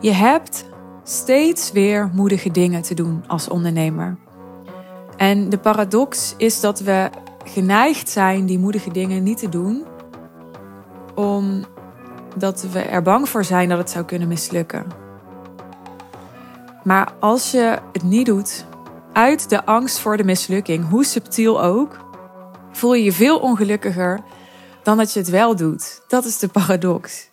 Je hebt steeds weer moedige dingen te doen als ondernemer. En de paradox is dat we geneigd zijn die moedige dingen niet te doen, omdat we er bang voor zijn dat het zou kunnen mislukken. Maar als je het niet doet, uit de angst voor de mislukking, hoe subtiel ook, voel je je veel ongelukkiger dan dat je het wel doet. Dat is de paradox.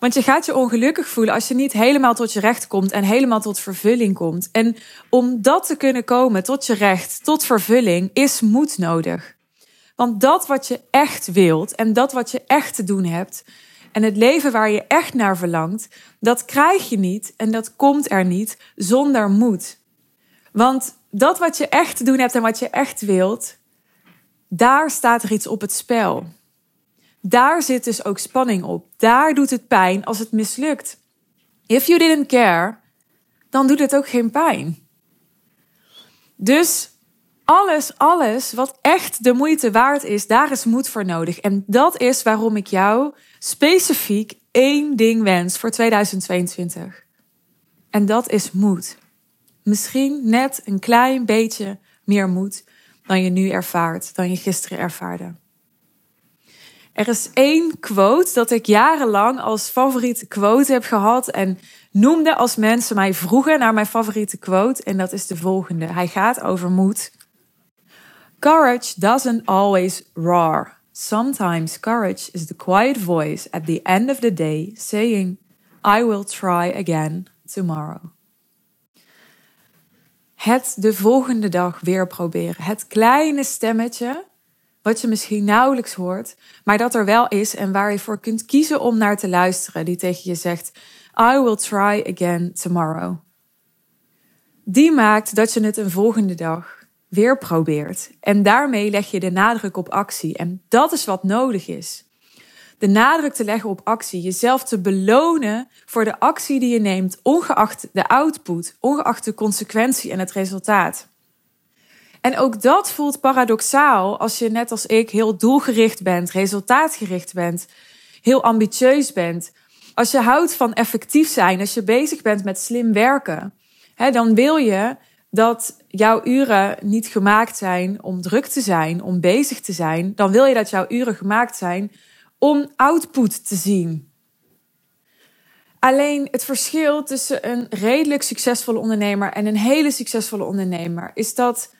Want je gaat je ongelukkig voelen als je niet helemaal tot je recht komt en helemaal tot vervulling komt. En om dat te kunnen komen, tot je recht, tot vervulling, is moed nodig. Want dat wat je echt wilt en dat wat je echt te doen hebt en het leven waar je echt naar verlangt, dat krijg je niet en dat komt er niet zonder moed. Want dat wat je echt te doen hebt en wat je echt wilt, daar staat er iets op het spel. Daar zit dus ook spanning op. Daar doet het pijn als het mislukt. If you didn't care, dan doet het ook geen pijn. Dus alles, alles wat echt de moeite waard is, daar is moed voor nodig. En dat is waarom ik jou specifiek één ding wens voor 2022. En dat is moed. Misschien net een klein beetje meer moed dan je nu ervaart, dan je gisteren ervaarde. Er is één quote dat ik jarenlang als favoriete quote heb gehad en noemde als mensen mij vroegen naar mijn favoriete quote en dat is de volgende. Hij gaat over moed. Courage doesn't always roar. Sometimes courage is the quiet voice at the end of the day saying, I will try again tomorrow. Het de volgende dag weer proberen. Het kleine stemmetje wat je misschien nauwelijks hoort, maar dat er wel is en waar je voor kunt kiezen om naar te luisteren, die tegen je zegt: I will try again tomorrow. Die maakt dat je het een volgende dag weer probeert. En daarmee leg je de nadruk op actie. En dat is wat nodig is. De nadruk te leggen op actie, jezelf te belonen voor de actie die je neemt, ongeacht de output, ongeacht de consequentie en het resultaat. En ook dat voelt paradoxaal als je net als ik heel doelgericht bent, resultaatgericht bent, heel ambitieus bent. Als je houdt van effectief zijn, als je bezig bent met slim werken, hè, dan wil je dat jouw uren niet gemaakt zijn om druk te zijn, om bezig te zijn. Dan wil je dat jouw uren gemaakt zijn om output te zien. Alleen het verschil tussen een redelijk succesvolle ondernemer en een hele succesvolle ondernemer is dat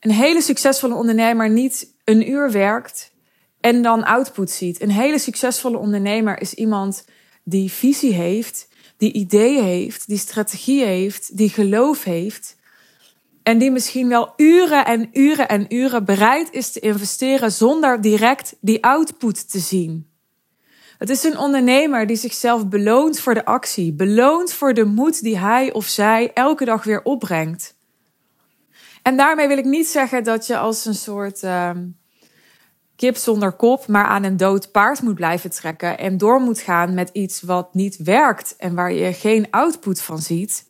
een hele succesvolle ondernemer niet een uur werkt en dan output ziet. Een hele succesvolle ondernemer is iemand die visie heeft, die ideeën heeft, die strategie heeft, die geloof heeft. En die misschien wel uren en uren en uren bereid is te investeren zonder direct die output te zien. Het is een ondernemer die zichzelf beloont voor de actie, beloont voor de moed die hij of zij elke dag weer opbrengt. En daarmee wil ik niet zeggen dat je als een soort ehm, kip zonder kop, maar aan een dood paard moet blijven trekken en door moet gaan met iets wat niet werkt en waar je geen output van ziet.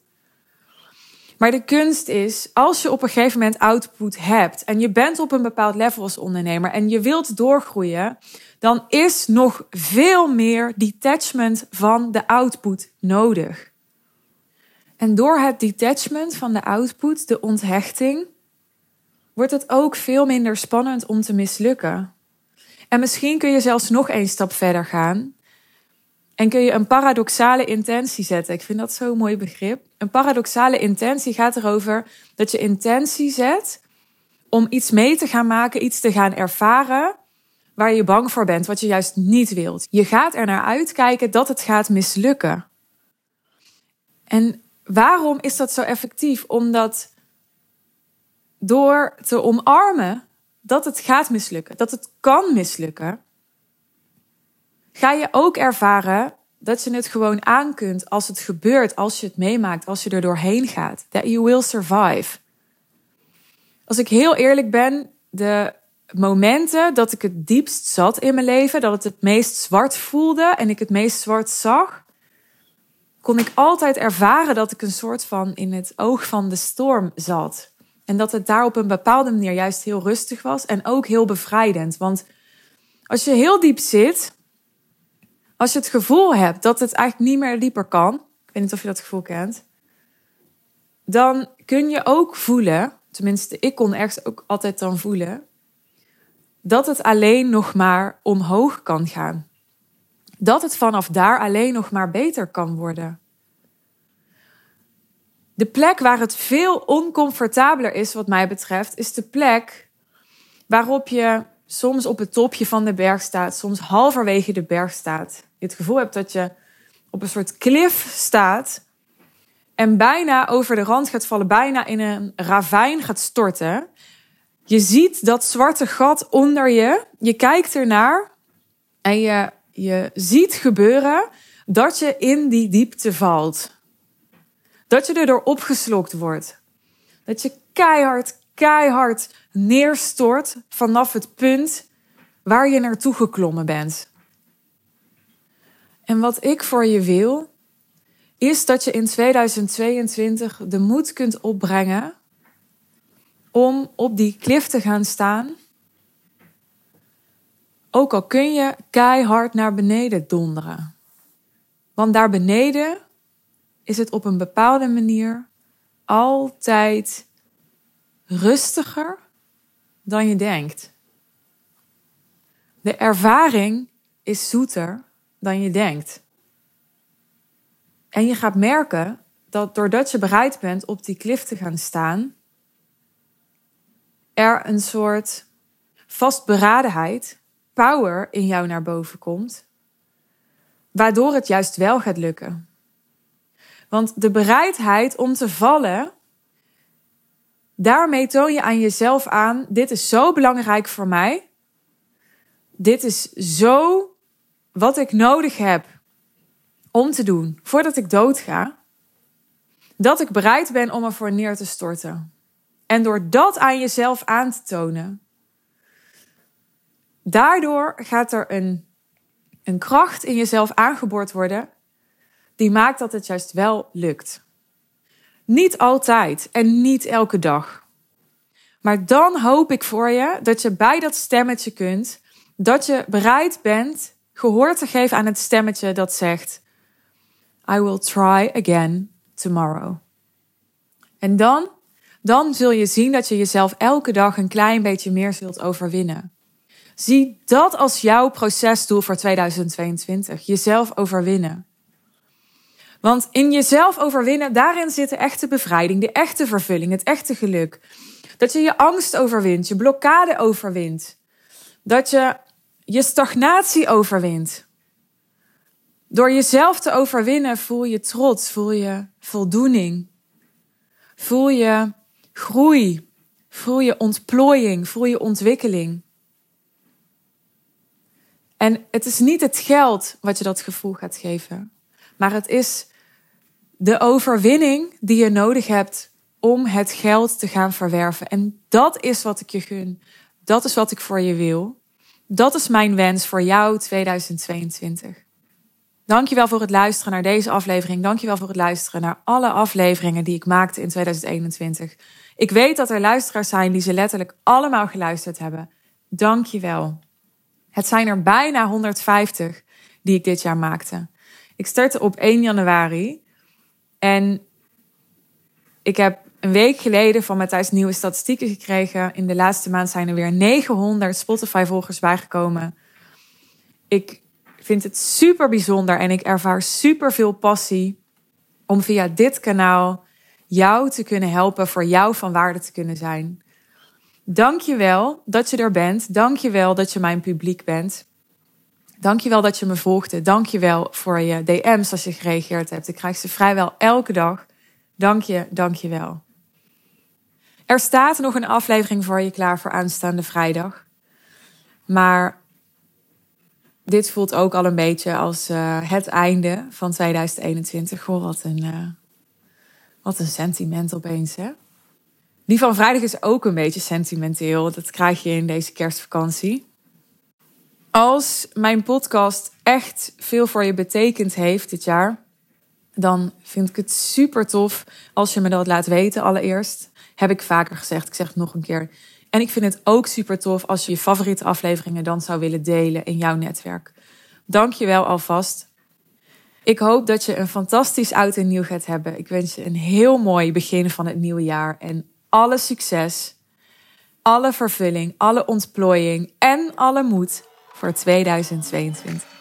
Maar de kunst is, als je op een gegeven moment output hebt en je bent op een bepaald level als ondernemer en je wilt doorgroeien, dan is nog veel meer detachment van de output nodig. En door het detachment van de output, de onthechting, wordt het ook veel minder spannend om te mislukken. En misschien kun je zelfs nog één stap verder gaan. En kun je een paradoxale intentie zetten. Ik vind dat zo'n mooi begrip. Een paradoxale intentie gaat erover dat je intentie zet om iets mee te gaan maken, iets te gaan ervaren waar je bang voor bent, wat je juist niet wilt. Je gaat er naar uitkijken dat het gaat mislukken. En waarom is dat zo effectief? Omdat door te omarmen dat het gaat mislukken, dat het kan mislukken, ga je ook ervaren dat je het gewoon aan kunt als het gebeurt, als je het meemaakt, als je er doorheen gaat. That you will survive. Als ik heel eerlijk ben, de momenten dat ik het diepst zat in mijn leven, dat het het meest zwart voelde en ik het meest zwart zag, kon ik altijd ervaren dat ik een soort van in het oog van de storm zat. En dat het daar op een bepaalde manier juist heel rustig was en ook heel bevrijdend. Want als je heel diep zit, Als je het gevoel hebt dat het eigenlijk niet meer dieper kan, ik weet niet of je dat gevoel kent, dan kun je ook voelen, tenminste ik kon ergens ook altijd dan voelen, dat het alleen nog maar omhoog kan gaan. Dat het vanaf daar alleen nog maar beter kan worden. De plek waar het veel oncomfortabeler is, wat mij betreft, is de plek waarop je soms op het topje van de berg staat, soms halverwege de berg staat. Je het gevoel hebt dat je op een soort klif staat en bijna over de rand gaat vallen, bijna in een ravijn gaat storten. Je ziet dat zwarte gat onder je, je kijkt ernaar en je, je ziet gebeuren dat je in die diepte valt. Dat je erdoor opgeslokt wordt. Dat je keihard, keihard neerstort vanaf het punt waar je naartoe geklommen bent. En wat ik voor je wil, is dat je in 2022 de moed kunt opbrengen om op die klif te gaan staan. Ook al kun je keihard naar beneden donderen. Want daar beneden is het op een bepaalde manier altijd rustiger dan je denkt. De ervaring is zoeter dan je denkt. En je gaat merken dat doordat je bereid bent op die klif te gaan staan, er een soort vastberadenheid, power in jou naar boven komt, waardoor het juist wel gaat lukken. Want de bereidheid om te vallen, daarmee toon je aan jezelf aan: dit is zo belangrijk voor mij. Dit is zo wat ik nodig heb om te doen voordat ik doodga. Dat ik bereid ben om ervoor neer te storten. En door dat aan jezelf aan te tonen, daardoor gaat er een, een kracht in jezelf aangeboord worden die maakt dat het juist wel lukt. Niet altijd en niet elke dag. Maar dan hoop ik voor je dat je bij dat stemmetje kunt, dat je bereid bent gehoor te geven aan het stemmetje dat zegt: I will try again tomorrow. En dan, dan zul je zien dat je jezelf elke dag een klein beetje meer zult overwinnen. Zie dat als jouw procesdoel voor 2022. Jezelf overwinnen. Want in jezelf overwinnen, daarin zit de echte bevrijding, de echte vervulling, het echte geluk. Dat je je angst overwint, je blokkade overwint. Dat je je stagnatie overwint. Door jezelf te overwinnen voel je trots, voel je voldoening. Voel je groei, voel je ontplooiing, voel je ontwikkeling. En het is niet het geld wat je dat gevoel gaat geven, maar het is de overwinning die je nodig hebt om het geld te gaan verwerven. En dat is wat ik je gun. Dat is wat ik voor je wil. Dat is mijn wens voor jou 2022. Dankjewel voor het luisteren naar deze aflevering. Dankjewel voor het luisteren naar alle afleveringen die ik maakte in 2021. Ik weet dat er luisteraars zijn die ze letterlijk allemaal geluisterd hebben. Dankjewel. Het zijn er bijna 150 die ik dit jaar maakte. Ik startte op 1 januari en ik heb een week geleden van Matthijs nieuwe statistieken gekregen. In de laatste maand zijn er weer 900 Spotify-volgers bijgekomen. Ik vind het super bijzonder en ik ervaar super veel passie om via dit kanaal jou te kunnen helpen, voor jou van waarde te kunnen zijn. Dank je wel dat je er bent. Dank je wel dat je mijn publiek bent. Dank je wel dat je me volgde. Dank je wel voor je DM's als je gereageerd hebt. Ik krijg ze vrijwel elke dag. Dank je, dank je wel. Er staat nog een aflevering voor je klaar voor aanstaande vrijdag. Maar dit voelt ook al een beetje als uh, het einde van 2021. Goh, wat een, uh, wat een sentiment opeens, hè? Die van vrijdag is ook een beetje sentimenteel. Dat krijg je in deze kerstvakantie. Als mijn podcast echt veel voor je betekend heeft dit jaar, dan vind ik het super tof als je me dat laat weten allereerst. Heb ik vaker gezegd, ik zeg het nog een keer. En ik vind het ook super tof als je je favoriete afleveringen dan zou willen delen in jouw netwerk. Dank je wel alvast. Ik hoop dat je een fantastisch oud en nieuw gaat hebben. Ik wens je een heel mooi begin van het nieuwe jaar en alle succes, alle vervulling, alle ontplooiing en alle moed voor 2022.